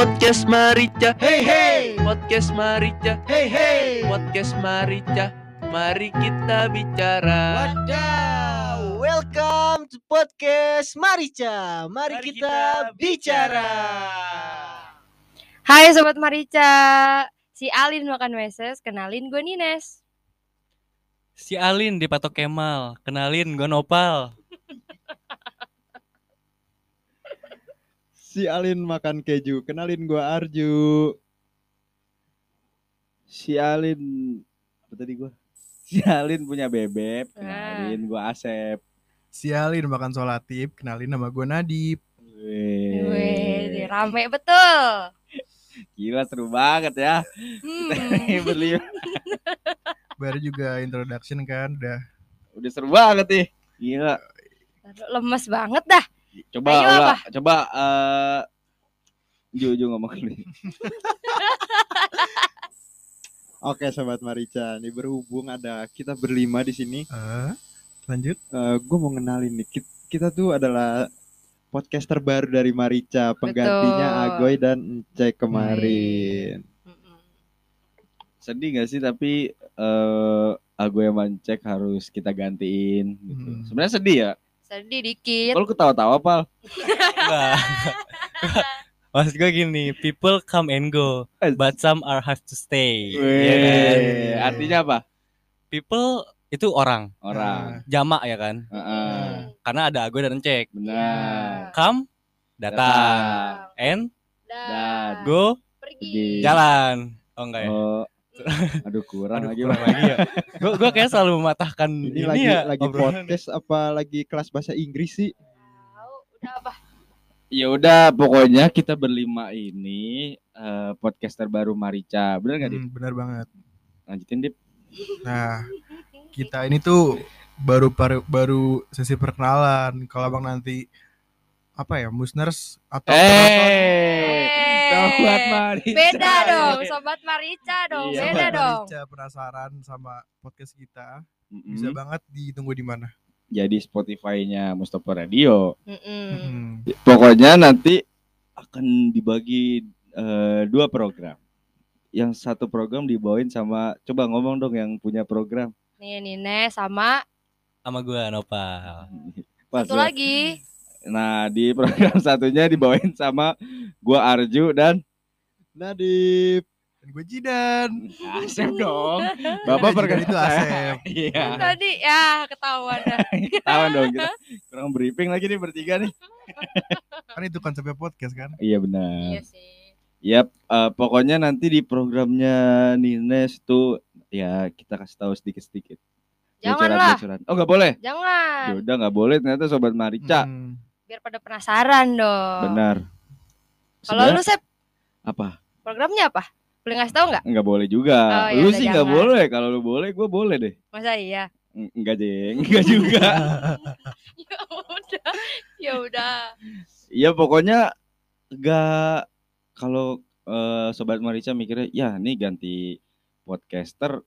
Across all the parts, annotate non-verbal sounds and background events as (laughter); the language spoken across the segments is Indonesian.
Podcast Marica Hey hey, Podcast Marica hey hey. Podcast Marica Mari kita bicara Wadaw, welcome to podcast Marica. Mari, Mari kita, kita bicara. Hai Sobat Marica Si Alin makan meses, kenalin gue Nines Si Alin di Patok Kemal, kenalin gue Nopal. (laughs) Si Alin makan keju, kenalin gua Arju. Si Alin apa tadi gua? Si Alin punya bebek, kenalin gua Asep. Sialin makan solatif, kenalin nama gue Nadib. Wih, rame betul Gila seru banget ya. hmm. (laughs) Berlima. Baru juga introduction kan, udah Udah seru banget nih. Gila. Lemes banget dah Coba Ayo, apa? coba eh Ju, Ju ngomong dulu. (laughs) Oke sobat Marica, nih berhubung ada kita berlima di sini. eh lanjut. Eh gue mau ngenalin nih Kit- kita tuh adalah podcast terbaru dari Marica penggantinya Betul. Agoy dan Ence kemarin Mm-mm. sedih gak sih tapi eh Agoy sama Ence harus kita gantiin gitu. Hmm. sebenarnya sedih ya Sedih dikit kalau ketawa-tawa pal. (laughs) Maksud gue gini, people come and go, Eh. but some are have to stay. Weh, Iya kan? artinya apa People itu orang, orang jamak ya kan? Heeh, Karena ada Ago dan Cek. benar Come, datang, and dan go, Pergi jalan. Oh enggak ya? oh (laughs) aduh kurang Aduh, lagi kurang Bang. lagi ya. Gue gue kayak selalu mematahkan ini, ini, lagi ya. lagi podcast apa lagi kelas bahasa Inggris sih Tahu, Udah apa? Ya udah, pokoknya kita berlima ini eh, podcaster baru Marica. Bener nggak, Dip? Hmm, benar banget. Lanjutin, Dip. Nah, kita ini tuh baru baru, baru sesi perkenalan. Kalau abang nanti apa ya, musners atau penonton, Eh, sobat Marica. Beda dong Sobat Marica dong Iya, Beda Sobat dong Marica penasaran sama podcast kita, Mm-mm. bisa banget ditunggu di mana? Jadi Spotify-nya Mustopo Radio. Mm-mm. Hmm. Pokoknya nanti akan dibagi eh, dua program. Yang satu program dibawain sama coba ngomong dong yang punya program. Nih Nines sama Sama gue Nopal. Pas, Satu lagi Nah, di program (laughs) satunya dibawain sama gua Arju dan Nadib. Dan gue Jidan. Asep dong. (laughs) Bapak perkenalkan itu Asep. (laughs) Iya. Tadi ya ketahuan dah Ketahuan dong kita. Kurang briefing lagi nih bertiga nih. Kan itu konsepnya podcast kan. Iya benar. Iya sih Yap, eh, pokoknya nanti di programnya Nines tuh ya kita kasih tahu sedikit-sedikit. Janganlah Bocoran-bocoran. Oh nggak boleh? Jangan Ya udah nggak boleh ternyata sobat Marica. Hmm. Biar pada penasaran dong Benar. Kalau lu Sep apa? Programnya apa? Boleh ngasih tahu nggak? Nggak boleh juga. Oh, ya lu sih nggak boleh. Kalau lu boleh, gue boleh deh. Masa iya? Eng- Enggak jeng, (laughs) enggak juga. (laughs) Ya udah, ya udah. Iya pokoknya enggak kalau eh, sobat Marica mikirnya ya nih ganti podcaster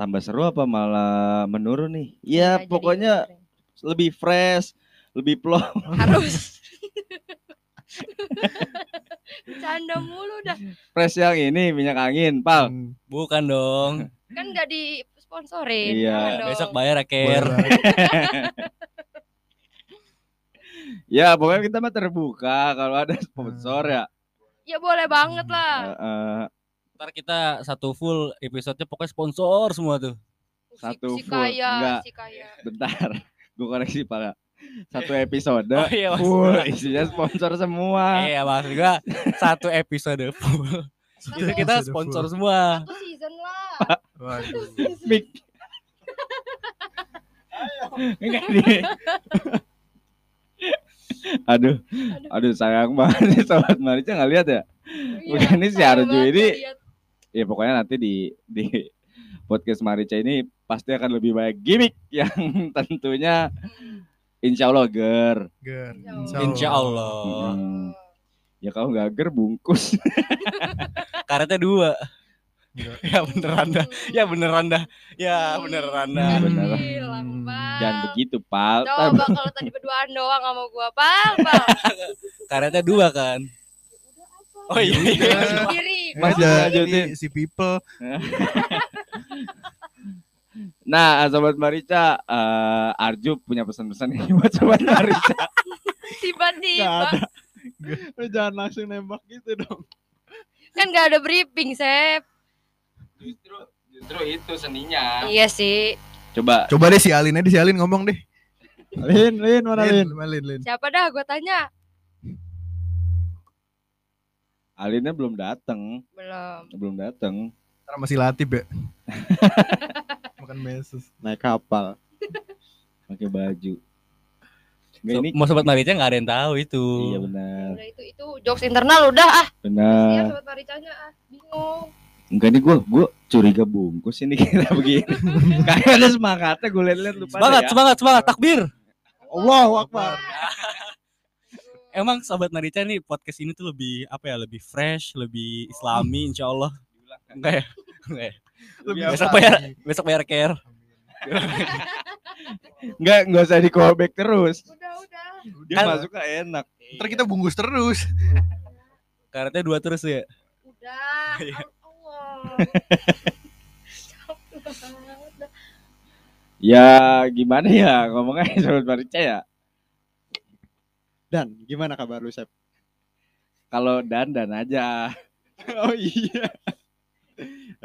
tambah seru apa malah menurun nih? Ya Iya, jadi pokoknya lebih fresh, lebih plong. harus. (laughs) Canda mulu dah. Fresh yang ini minyak angin, Pal. Hmm. Bukan dong. Kan nggak disponsorin. Iya. Jangan dong. Besok bayar ya, Boleh Ker. banget. (laughs) Ya pokoknya kita mah terbuka kalau ada sponsor ya. Ya boleh banget Eh, lah. Ntar kita satu full episodenya pokoknya sponsor semua tuh. Si- satu si, full. kaya, Enggak. si kaya. bentar, gue koreksi Pal. Satu episode Oh iya, full gua. isinya sponsor semua. Iya maksud gua satu episode full. Jadi kita Episode sponsor full. semua. Satu season lah. Waduh. Mik. Enggak nih. aduh, aduh sayang banget nih sobat Marica nggak lihat ya? Udah, ini si Arju ini-. Ya pokoknya nanti di di podcast Marica ini pasti akan lebih banyak gimmick yang (laughs) tentunya insya Allah ger. Ger. Insya Allah. Hmm. Ya kalau nggak ger bungkus. (laughs) Karetnya dua. Ya beneran dah. Ya beneran dah. Ya beneran dah. Hmm. bener. Hilang, Bang. Jangan begitu pal. Coba kalau tadi berduaan doang sama gua, Bang, Bang. (laughs) Karetnya dua kan. Ya Oh iya. Sendiri. Masih lanjutin. si people. (laughs) Nah, sobat Marica, eh, Arju punya pesan-pesan nih (laughs) buat sobat Marica. Tiba-tiba. Lu jangan langsung nembak gitu dong. Kan gak ada briefing, Sep. Justru justru itu seninya. Iya sih. Coba Coba deh si Alin aja si Alin ngomong deh. Lin, Lin, mana Lin? Lin, Lin, Lin. Siapa dah gue tanya? Alinnya belum datang, Belum. belum datang. Ntar masih latip ya. (laughs) Makan meses. Naik kapal. Pakai baju. Nggak, So, ini mau sobat Marica nggak ada yang tahu itu. iya benar. Udah itu itu jokes internal udah ah. Iya Benar. sobat Maricanya ah. Bingung. Enggak nih gua gua curiga bungkus ini kita (laughs) begini. Kayak ada semangatnya gue liat-liat lupa Semangat, semangat, semangat, takbir. Allahu Akbar. (laughs) Emang sobat Marica nih podcast ini tuh lebih apa ya? Lebih fresh, lebih Islami, insya Allah. Enggak ya? Enggak ya? Lebih Besok apa? bayar, besok bayar care. (laughs) Enggak, enggak usah di callback terus. Udah udah. Dia Kan- masuk ke enak. Ntar kita bungkus terus. Karetnya dua terus ya. Udah. Iya. Allah. Dah. (laughs) Ya gimana ya ngomongnya (laughs) sobat Marica ya. Dan gimana kabar lu, Sep? Kalau dan dan aja. Oh iya.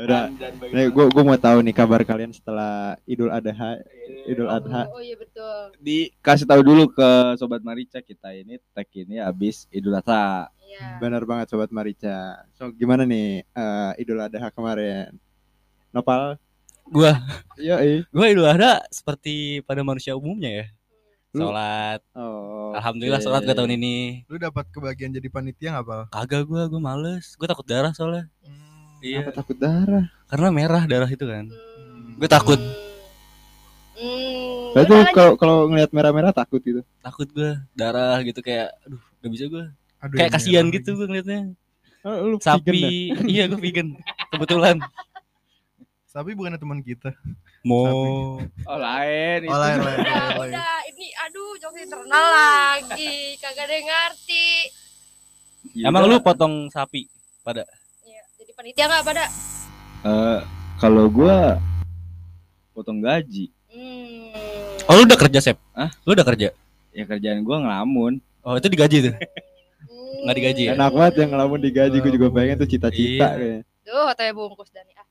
Udah. Nih, gua gua mau tahu nih kabar kalian setelah Idul Adha. Idul Adha. Oh iya betul. Dikasih tahu dulu ke sobat Marica kita ini tag ini habis Idul Adha. Iya. Benar banget sobat Marica. So gimana nih eh, Idul Adha kemarin? Nopal? Gua, Iya, gua Idul Adha seperti pada manusia umumnya ya. Lu- Sholat. Oh. Alhamdulillah oke. sholat gua tahun ini. Lu dapat kebagian jadi panitia nggak, Pal? Kagak gua, gua males. Gua takut darah soalnya. Iya. Apa takut darah? Karena merah darah itu kan. Hmm. Gue takut, Hmm. Berarti kalau kalau ngelihat merah-merah takut gitu. takut gua darah gitu kayak aduh gak bisa. Aduh, Kayak kasihan gitu gua ngeliatnya. Oh, lu vegan dah? Sapi, (laughs) iya gua vegan. Kebetulan. Sapi bukan teman kita. Mau Oh lain Oh, lain, lain, Udah, lain, lain. udah. Ini aduh jokes internal lagi. Kagak ada yang ngerti. Emang lu potong sapi? Iya. Panitia nggak pada? Eh, kalau gua potong gaji, Hmm. Oh lu udah kerja Sep? Hah? Lu udah kerja? ya kerjaan gua ngelamun. Oh itu digaji tuh? Hmm. Nggak digaji ya? Enak banget yang ngelamun digaji, gue juga pengen tuh cita-cita Iya. kayaknya. Duh, katanya bungkus Dani. Ah.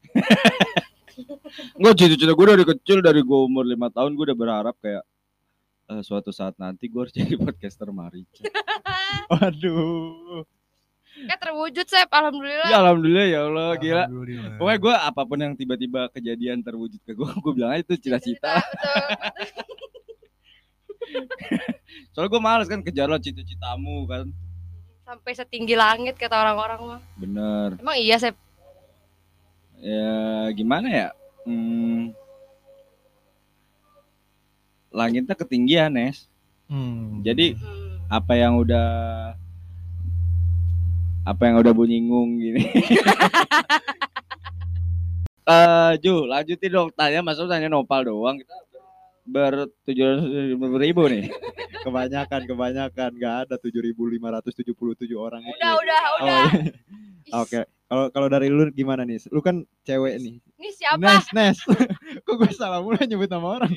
(laughs) Enggak cita-cita gue dari kecil dari gue umur lima tahun gue udah berharap kayak eh, suatu saat nanti gue harus (laughs) jadi podcaster Marica. (laughs) Waduh. Kayak terwujud, Sep. Alhamdulillah. Ya alhamdulillah ya Allah gila. Pokoknya gue apa pun yang tiba-tiba kejadian terwujud ke gue, gue bilang aja itu cita-cita. (laughs) Soalnya gue males kan kejar lo cita-citamu kan. Sampai setinggi langit kata orang-orang mah. Bener. Emang iya, Sep. Ya gimana ya? Hmm, langitnya ketinggian Nes. Hmm. Jadi Hmm. apa yang udah apa yang udah bunyi ngung gini. (laughs) Eh, Ju, lanjutin dong tanya, masa lu tanya nopal doang. Kita ber tujuh ribu nih. Kebanyakan, kebanyakan. Gak ada 7.577 orang itu. Udah, udah, Oh, udah. iya. (laughs) Oke. Kalau kalau dari lu gimana nih? Lu kan cewek nih. Ini siapa? Nes, Nes. (laughs) Kok gue salah mulai nyebut nama orang?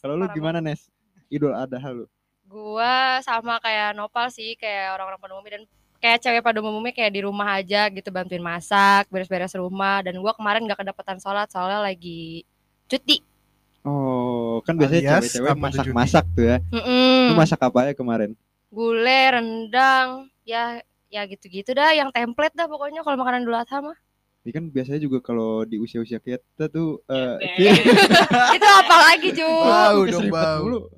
Kalau lu gimana, Nes? Idul Adha lu. Gua sama kayak Nopal sih, kayak orang-orang pada umumnya dan kayak cewek pada umumnya kayak di rumah aja gitu bantuin masak, beres-beres rumah dan gua kemarin nggak kedapatan sholat soalnya lagi cuti. Oh, kan biasanya Alias, cewek-cewek masak-masak tuh ya. Lu Mm-mm. masak apa ya kemarin? Gule, rendang, ya ya gitu-gitu dah yang template dah pokoknya kalau makanan dulu Adha mah. Ini kan biasanya juga kalau di usia-usia kita tuh eh (laughs) Itu apa lagi, Ju? Bau dong bau.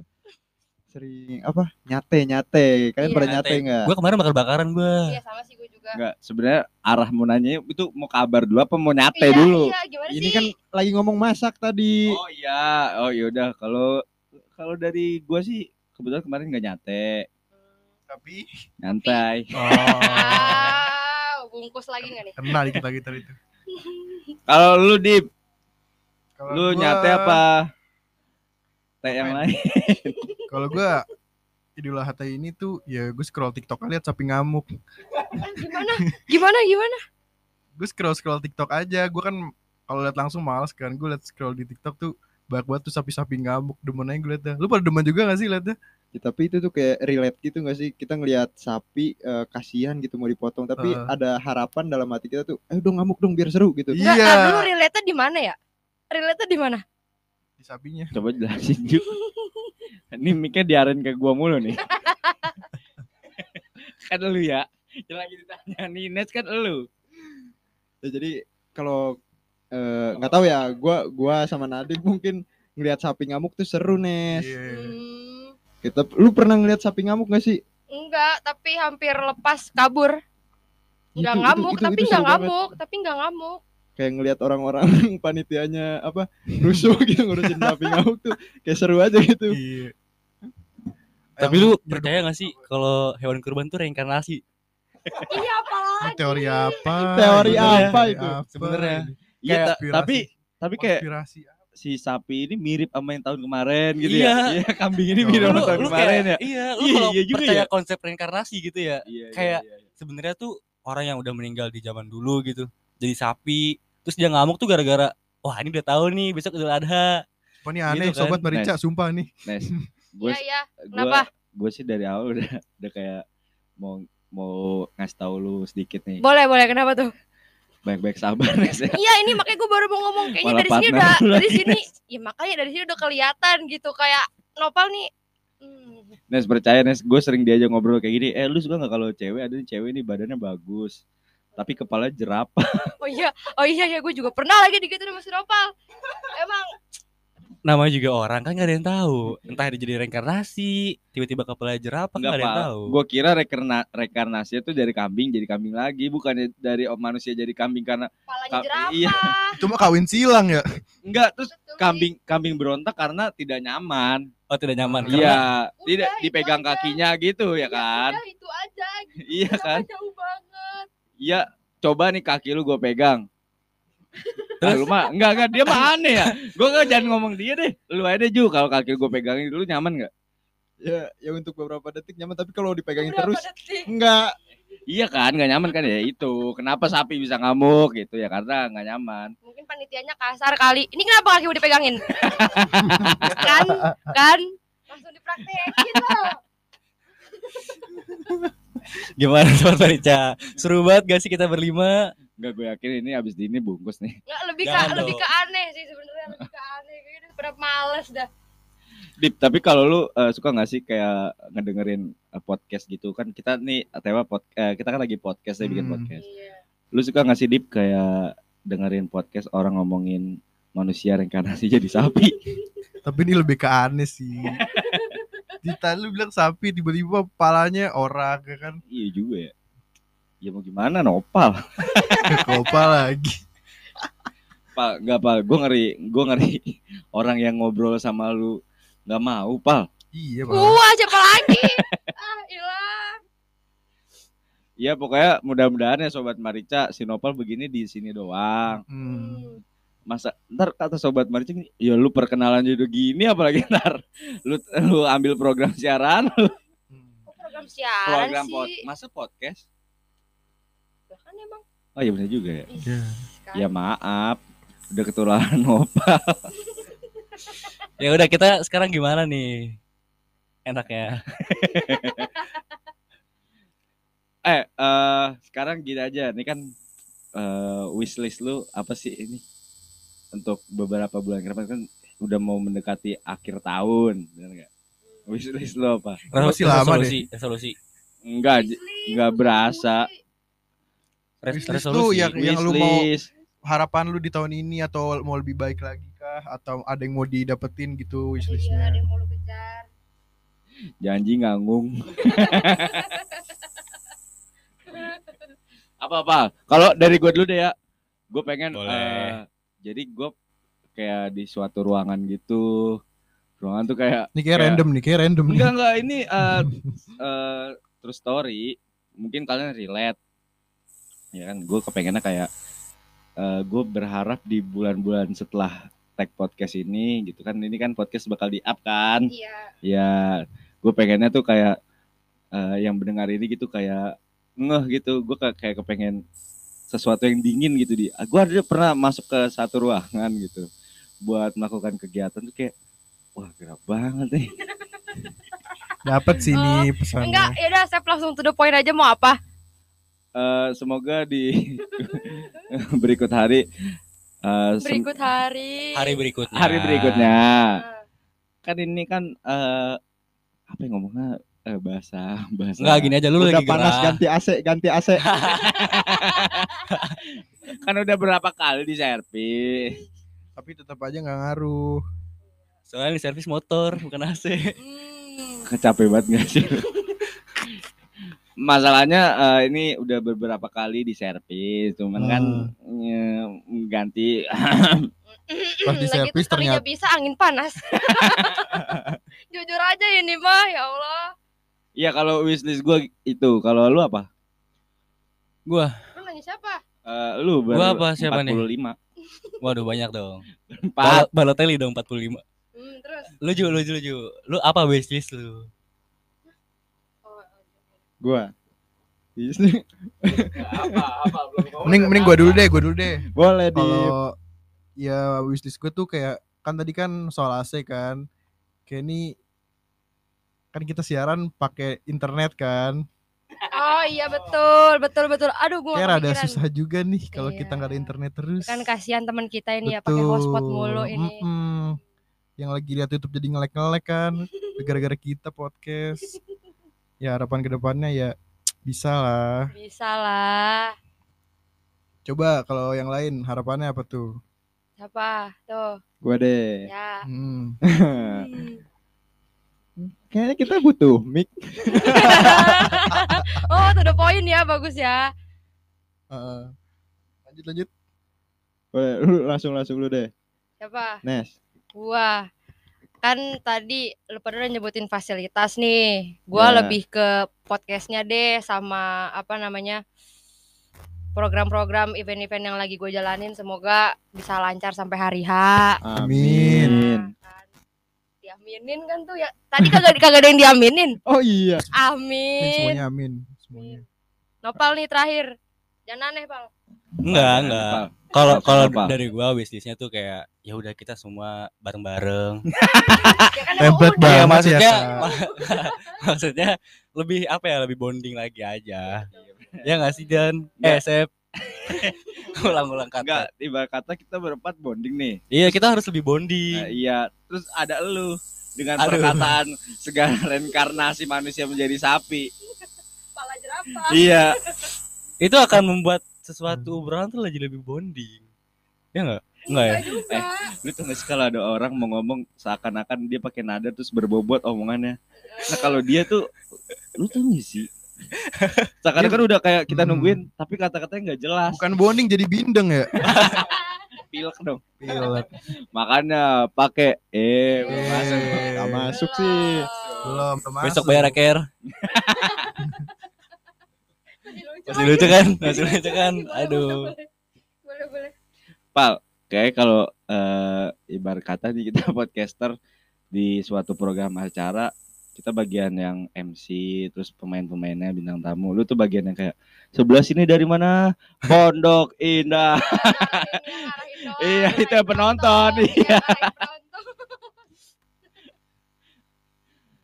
Sering apa? Nyate, nyate. Kalian Iya. pada nyate enggak? Gue kemarin bakar-bakaran gue. Iya, sama sih gue juga. Enggak, sebenarnya arah mau nanya itu mau kabar dulu apa mau nyate Iya, dulu? Iya, gimana Ini sih? kan lagi ngomong masak tadi. Oh iya, oh yaudah kalau kalau dari gua sih kebetulan kemarin nggak nyate, Tapi nyantai. oh, bungkus lagi nggak nih? kena dikit lagi tadi itu. (laughs) Kalau lu Dip, Kalau lu gua- nyate apa? Teh yang ya? lain. (laughs) Kalau gua Idul Adha ini tuh ya gue scroll TikTok lihat sapi ngamuk. Gimana? Gimana? Gimana? Gue scroll scroll TikTok aja. Gue kan kalau lihat langsung males kan. Gue liat scroll di TikTok tuh banyak banget tuh sapi-sapi ngamuk. Demen aja gue liatnya. Lu pada demen juga gak sih liatnya? Ya, tapi itu tuh kayak relate gitu gak sih? Kita ngelihat sapi eh, kasihan gitu mau dipotong, tapi Heeh. ada harapan dalam hati kita tuh, ayo dong ngamuk dong biar seru gitu. Iya. tar dulu relate di mana ya? relate di mana? Di sapinya. Coba jelasin Ju. Ini mic-nya diarahin ke gua mulu nih. (laughs) kan lu ya. Yang lagi ditanya nih Nes kan lu. Ya, jadi kalau eh, nggak tahu ya, gua gua sama Nadib mungkin ngelihat sapi ngamuk tuh seru Nes. Iya. Hmm, Kita, lu pernah ngelihat sapi ngamuk gak sih? enggak, tapi hampir lepas kabur. Enggak Itu- ngamuk, itu- itu- tapi banget. ngamuk, tapi enggak ngamuk. Kayak ngelihat orang-orang (laughs) panitianya apa rusuh (laughs) gitu ngurusin sapi ngamuk tuh kayak seru aja gitu. Iya. Tapi lu percaya gak sih kalau hewan kurban tuh reinkarnasi? Iya apalagi. teori apa? Teori Sebenarnya? apa itu? Sebenarnya. Iya, ta- Konspirasi. tapi tapi kayak si sapi ini mirip sama yang tahun kemarin gitu Iya. ya. Iya, kambing ini Oh. mirip sama tahun kemarin ya. iya, lu Iya, kalau iya juga percaya ya. konsep reinkarnasi gitu ya. Iya, Kayak- iya, iya. Sebenarnya tuh orang yang udah meninggal di zaman dulu gitu, jadi sapi, terus dia ngamuk tuh gara-gara wah ini udah tahu nih besok Idul Adha. Apa nih aneh Gitu kan. sobat Merica sumpah nih. Nes, gue Iya, iya. Kenapa? gue sih dari awal udah udah kayak mau mau ngasih tahu lu sedikit nih. Boleh, boleh. Kenapa tuh? Baik-baik sabar Nes ya. Iya, ini makanya gue baru mau ngomong kayaknya Malah dari sini udah dari sini. Ya makanya dari sini udah kelihatan gitu kayak Nopal nih. Hmm. Nes percaya Nes, gue sering diajak ngobrol kayak gini. Eh lu suka nggak kalau cewek ada nih cewek nih badannya bagus, tapi kepala jerapah. (laughs) Oh iya, oh iya ya gue juga pernah lagi digituin sama si Nopal. Emang Namanya juga orang kan gak ada yang tahu. (laughs) Entah dia jadi reinkarnasi, tiba-tiba kepala jerapah kan Enggak gak ada yang tahu. Gue kira rekerna, rekarnasi itu dari kambing jadi kambing lagi, bukannya dari manusia jadi kambing karena kepalanya Ka- jerapah. iya. (laughs) Cuma kawin silang ya. enggak terus Betul, kambing kambing berontak karena tidak nyaman. Oh tidak nyaman. Karena Iya, Udah, tidak dipegang aja. kakinya gitu ya Ya kan. udah, itu aja gitu. Iya kan? Jauh banget. Iya, coba nih kaki lu gue pegang. Ah, Terus? lu mah enggak enggak dia mah aneh ya. Gue enggak jangan ngomong dia deh. Lu aja deh Ju kalau kaki gue pegangin dulu nyaman enggak? Ya, ya untuk beberapa detik nyaman, tapi kalau dipegangin Berapa terus detik? enggak. Iya kan, enggak nyaman kan ya itu. Kenapa sapi bisa ngamuk gitu ya karena enggak nyaman. Mungkin panitianya kasar kali. Ini kenapa kaki gue dipegangin? (laughs) kan? Kan? Langsung dipraktekin loh. Gimana sobat Marica? Seru banget gak sih kita berlima? Enggak gue yakin ini abis di ini bungkus nih. Nggak, lebih ke Jangan lebih dong. ke aneh sih sebenarnya lebih ke aneh. Kayaknya udah pada males dah. Dip, tapi kalau lu eh, suka nggak sih kayak ngedengerin eh, podcast gitu kan kita nih Tewa pod, eh, kita kan lagi podcast ya bikin Hmm. podcast. Iya. Lu suka nggak sih Dip kayak dengerin podcast orang ngomongin manusia reinkarnasi jadi sapi? (laughs) Tapi ini lebih ke aneh sih. (laughs) Dita lu bilang sapi tiba-tiba kepalanya orang ya kan. iya juga ya. Ya mau gimana nopal? (laughs) Kopa lagi. Pak, nggak pak, gue ngeri, gue ngeri orang yang ngobrol sama lu nggak mau pal. Iya, Pak. Gua siapa lagi? (laughs) ah, hilang. Ya pokoknya mudah-mudahan ya sobat Marica, si Nopal begini di sini doang. Hmm. Masa ntar kata sobat Marica, gini, ya lu perkenalan jadi gini apalagi ntar lu lu ambil program siaran, Hmm. Kok program siaran program sih? pod, masa podcast? Lah kan emang. Oh iya benar juga ya. Ih, Ya. kan. Ya maaf, udah ketularan Nopal. (laughs) Ya udah kita sekarang gimana nih? Enaknya. (laughs) Eh, eh sekarang gini aja, ini kan eh wishlist lu apa sih ini? Untuk beberapa bulan ke depan kan udah mau mendekati akhir tahun, benar nggak? Wishlist lu apa? Masih lama resolusi, resolusi. Enggak, j- Wishlist, nggak berasa. Res- resolusi. tuh yang yang lu mau harapan lu di tahun ini atau mau lebih baik lagi kah atau ada yang mau didapetin gitu Iya, ada wishlistnya yang mau lu kejar. janji nganggung. (laughs) apa apa? Kalau dari gue dulu deh ya, gue pengen Boleh. eh, jadi gue kayak di suatu ruangan gitu, ruangan tuh kayak ini kayak Ya. random nih kayak random nih enggak enggak ini eh eh, true story, mungkin kalian relate, ya kan? Gue kepengennya kayak eh gue berharap di bulan-bulan setelah tag podcast ini gitu kan, ini kan podcast bakal di up kan? Iya. Ya, gue pengennya tuh kayak eh, yang mendengar ini gitu kayak ngeh gitu gue kayak kepengen sesuatu yang dingin gitu di gue ada pernah masuk ke satu ruangan gitu buat melakukan kegiatan tuh kayak wah gerak banget nih (laughs) Dapat sini pesannya. Oh, Enggak, ya udah saya langsung to the point aja mau apa? Eh, semoga di (laughs) berikut hari eh, sem- Berikut hari. Hari berikutnya. hari berikutnya Nah, kan ini kan eh apa yang ngomongnya eh, bahasa bahasa Enggak gini aja lu Udah lagi panas gerah. ganti AC, ganti AC. (laughs) kan udah berapa kali di servis Tapi tetap aja nggak ngaruh. Soalnya ini servis motor bukan AC. hmm. (laughs) capek banget gak sih masalahnya eh, ini udah beberapa kali di servis cuman kan eh, ganti Pas di Lagi servis ternyata- bisa angin panas. (laughs) Jujur aja ini mah ya Allah. Ya kalau wishlist gue itu kalau lu apa Gua, Lu nanya siapa? Eh, lu baru Gua apa, siapa nih? 45 waduh banyak dong. (laughs) Empat. Bal- Balotelli dong 45. Hmm, terus Lu Ju, lu Ju, lu Ju. Lu apa wishlist lu? oh, Gua. Mending mending gua dulu deh, gua dulu deh. Boleh di Kalau ya wishlist gue tuh kayak kan tadi kan soal AC kan. Kayak ini kan kita siaran pakai internet kan. oh iya betul, betul betul. Aduh Kayak nggak rada kepikiran. susah juga nih kalau kita nggak ada Iya. internet terus. Kan kasihan teman kita ini ya pakai hotspot mulu ini. Mm-mm. Yang lagi lihat YouTube jadi ngelek-ngelek kan. (laughs) Gara-gara kita podcast. Ya harapan ke depannya ya bisa lah. Bisa lah. Coba kalau yang lain harapannya apa tuh? Siapa? Tuh. gua deh. Ya. Hmm. Kayaknya kita butuh mic. (laughs) oh, to the point ya, bagus ya. Heeh. lanjut lanjut. Boleh, lu langsung langsung lu deh. Siapa? Nes. Gua. Kan tadi lu pada udah nyebutin fasilitas nih. Gua Ya. lebih ke podcastnya deh sama apa namanya? program-program event-event yang lagi gue jalanin semoga bisa lancar sampai hari H. Amin. Nah. Diaminin kan tuh ya. Tadi kagak kagak ada yang diaminin. (laughs) Oh iya. Amin, Amin. semuanya amin. Semuanya. Nopal nih terakhir. Jangan aneh, Bang. Enggak, enggak. Kalau kalau dari gua wishlistnya tuh kayak ya udah kita semua bareng-bareng. (laughs) Ya kan Template udah. Iya, banget maksudnya ya. (laughs) Maksudnya lebih apa ya lebih bonding lagi aja. ya nggak sih Dan? Eh, Sep. Ulang-ulang enggak kata. ibarat kata kita berempat bonding nih Iya, kita harus lebih bonding. Nah, iya terus ada lu dengan Aduh. perkataan segala (laughs) reinkarnasi manusia menjadi sapi Kepala jerapah. iya (laughs) Itu akan membuat sesuatu obrolan tuh lagi lebih bonding. Ya enggak? Enggak ya? Juga. lu tuh sih kalau ada orang mau ngomong seakan-akan dia pakai nada terus berbobot omongannya nah kalau dia tuh lu tuh nggak sih (laughs) seakan-akan udah kayak kita Hmm. nungguin tapi kata-katanya nggak jelas Bukan bonding jadi bindeng ya. Pilek dong Pilek. makanya pakai eh belum Eh. masuk Gak masuk sih. Belum. Besok bayar care. Masih lucu. Lucu kan? Masih lucu kan? Aduh. Boleh, boleh. Pal kayak kalau eh, ibarat kata nih kita podcaster di suatu program acara kita bagian yang MC terus pemain-pemainnya bintang tamu. Lu tuh bagian yang kayak sebelah sini dari mana? Pondok Indah. Iya, itu yang penonton, iya. (laughs)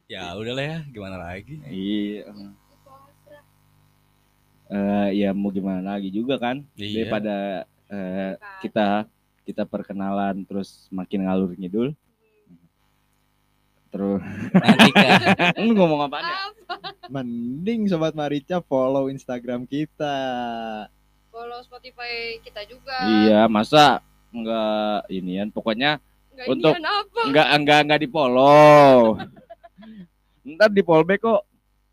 Ya udahlah ya, gimana lagi? iya. Eh, ya mau gimana lagi juga kan? Iya. daripada eh, kita kita perkenalan terus makin ngalur ngidul terus (laughs) Nanti kan. lu ngomong apa nih Mending sobat Marica follow Instagram kita. Follow Spotify kita juga. iya masa enggak inian pokoknya Nggak untuk- inian apa? enggak enggak enggak di follow (laughs) ntar di fallback kok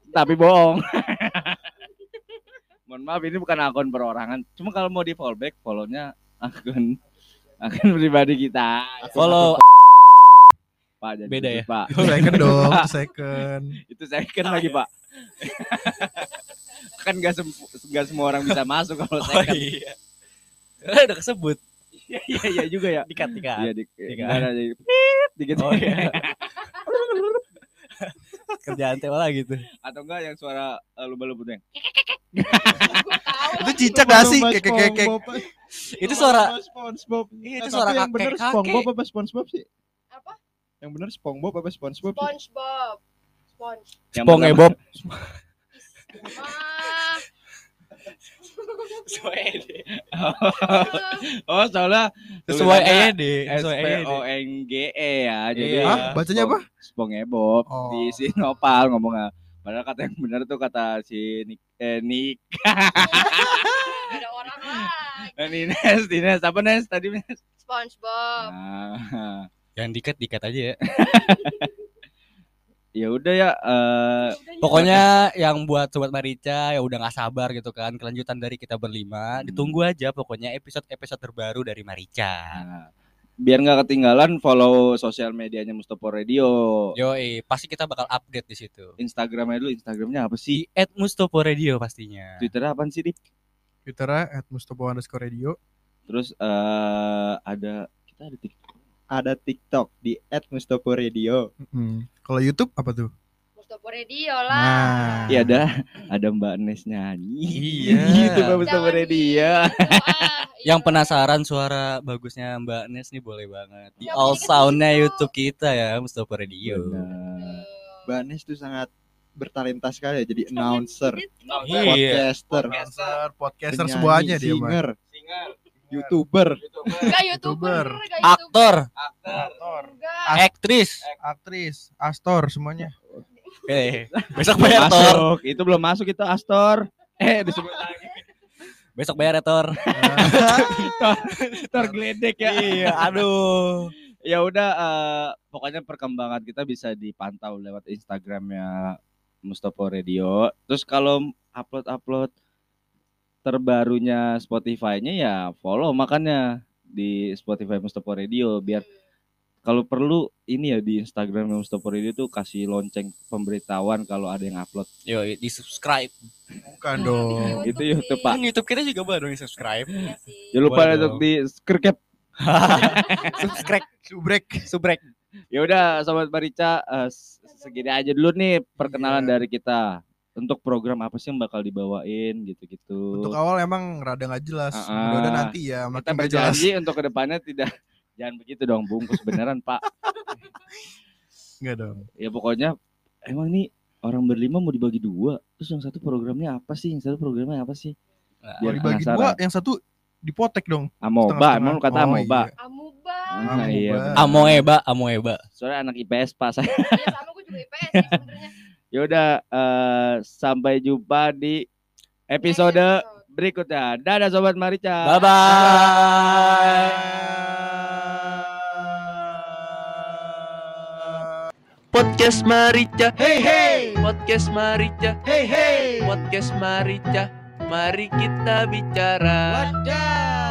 tapi bohong (laughs) mohon maaf ini bukan akun perorangan cuma kalau mau di fallback follownya akun akun pribadi kita Follow pak jadi Beda ya? pak Itu second dong, itu (laughs) second. itu second lagi pak (laughs) kan nggak sem- nggak semua orang bisa masuk kalau Oh second iya. Eh, udah kesebut. iya iya juga ya Dikat, dikat. iya di nggak ada di pit dikit Oh iya. (laughs) Kerjaan teh lah gitu. Atau enggak yang suara uh, lumba-lumba tuh yang Itu cicak gak sih? Kek kek kek. Itu suara SpongeBob. Iya, itu suara tapi yang bener. SpongeBob apa SpongeBob sih? Yang bener SpongeBob apa SpongeBob? SpongeBob. Sponge. yang Spong pertama- Bob. Mah. oh, soalnya Sesuai EYD, sesuai S P. O N G E ya. Jadi Iya. Hah? Bacanya apa? Spongebob Oh. di Sinopal ngomongnya. Padahal kata yang benar tuh kata si Nik, eh, Nik (laughs) Ada orang lagi. eh, Nines, Nines apa Nes tadi Nes? SpongeBob. Nah, Yang dikat dikat aja ya. (laughs) ya udah ya eh Pokoknya yang buat sobat Marica yang udah nggak sabar gitu kan kelanjutan dari kita berlima, Hmm. ditunggu aja pokoknya episode-episode terbaru dari Marica. nah, biar nggak ketinggalan follow sosial medianya Mustopo Radio. Yo, pasti kita bakal update di situ. Instagramnya dulu, Instagramnya apa sih? Di @mustopo radio pastinya. Twitternya apa sih, Dik? Twitternya at Mustopo underscore radio. Terus eh ada kita ada TikTok. Ada TikTok di @mustopo_radio. Mm. Kalau YouTube apa tuh? Mustopo Radio lah. Nah. Iya ada ada Mbak Nes nyanyi. Iya. (laughs) (laughs) gitu Mbak Mustopo Radio. gitu. Ah, Yang iya. penasaran suara bagusnya Mbak Nes nih boleh banget. Di Ya, all soundnya situ. YouTube kita ya Mustopo Radio. Benar. Banis tuh sangat bertalenta sekali ya jadi announcer, Iya. podcaster, Podcaster, podcaster semuanya dia singer, youtuber, Enggak YouTuber, YouTuber. Aktor, Aktor, aktris. aktris, astor semuanya. Oke. Besok Belum bayar Tor. masuk. Itu belum masuk itu Astor. Eh disebut lagi. Besok bayar ya Tor. Tor geledek ya. Iya, aduh. ya udah eh, pokoknya perkembangan kita bisa dipantau lewat Instagramnya Mustopo Radio. Terus kalau upload-upload terbarunya Spotify-nya ya follow makanya di Spotify Mustopo Radio biar kalau perlu ini ya di Instagram Mustopo Radio tuh kasih lonceng pemberitahuan kalau ada yang upload. Yo, di subscribe. Bukan dong. Itu YouTube, Pak. Kan YouTube kita juga boleh dong di subscribe. Iya sih. Jangan lupa untuk di subscribe. (laughs) subscribe, Subrek. subrek. Ya udah sobat Barica eh, s- segini aja dulu nih perkenalan Iya. dari kita. Untuk program apa sih yang bakal dibawain gitu-gitu. Untuk awal emang rada nggak jelas. Ah, ah. Mudah-mudahan nanti ya kita makin jelas. berjanji untuk ke depannya tidak jangan begitu dong bungkus beneran Pak. Enggak dong. Ya pokoknya emang nih orang berlima mau dibagi dua. Terus yang satu programnya apa sih? Yang satu programnya apa sih? Nah, Biar dibagi dua, yang satu dipotek dong. Amoba, emang lu kata Oh, amoba. iya. Amuba. Ah, Amoeba. iya. Amoeba, amoeba. Soalnya anak IPS Pak saya. Iya sama gue juga IPS sebenarnya. Ya udah eh, sampai jumpa di episode berikutnya. Dadah sobat Marica. Bye bye. Podcast Marica, Hey hey, podcast Marica, hey hey, podcast Marica. Mari kita bicara. wadah.